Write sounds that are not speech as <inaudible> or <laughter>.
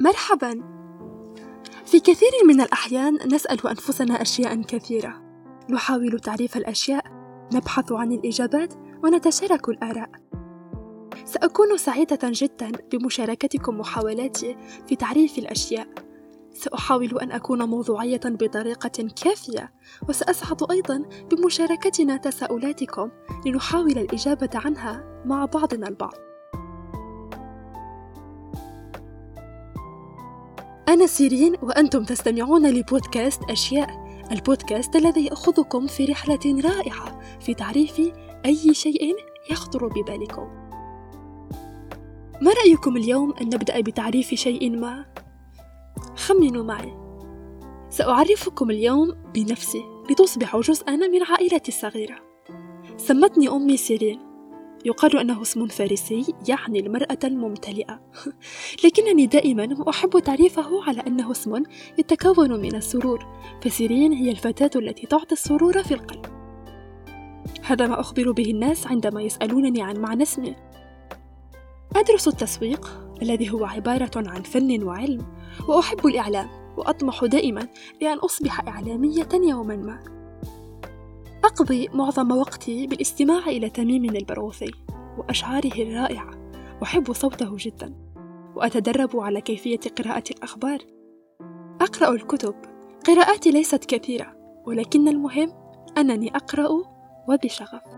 مرحبا. في كثير من الأحيان نسأل أنفسنا أشياء كثيرة. نحاول تعريف الأشياء نبحث عن الإجابات ونتشارك الآراء. سأكون سعيدة جدا بمشاركتكم محاولاتي في تعريف الأشياء. سأحاول أن أكون موضوعية بطريقة كافية وسأسعد أيضا بمشاركتنا تساؤلاتكم لنحاول الإجابة عنها مع بعضنا البعض. أنا سيرين وأنتم تستمعون لبودكاست أشياء البودكاست الذي يأخذكم في رحلة رائعة في تعريف أي شيء يخطر ببالكم. ما رأيكم اليوم أن نبدأ بتعريف شيء ما؟ خمنوا معي. سأعرفكم اليوم بنفسي لتصبح جزءا من عائلتي الصغيرة. سمتني أمي سيرين. يقال أنه اسم فارسي يعني المرأة الممتلئة. <laughs> لكنني دائما أحب تعريفه على أنه اسم يتكون من السرور فسيرين هي الفتاة التي تعطي السرور في القلب. هذا ما أخبر به الناس عندما يسألونني عن معنى اسمي. أدرس التسويق الذي هو عبارة عن فن وعلم وأحب الإعلام وأطمح دائما لأن أصبح إعلامية يوما ما. أقضي معظم وقتي بالاستماع إلى تميم البروثي وأشعاره الرائعة. أحب صوته جدا. وأتدرب على كيفية قراءة الأخبار. أقرأ الكتب. قراءاتي ليست كثيرة ولكن المهم أنني أقرأ وبشغف.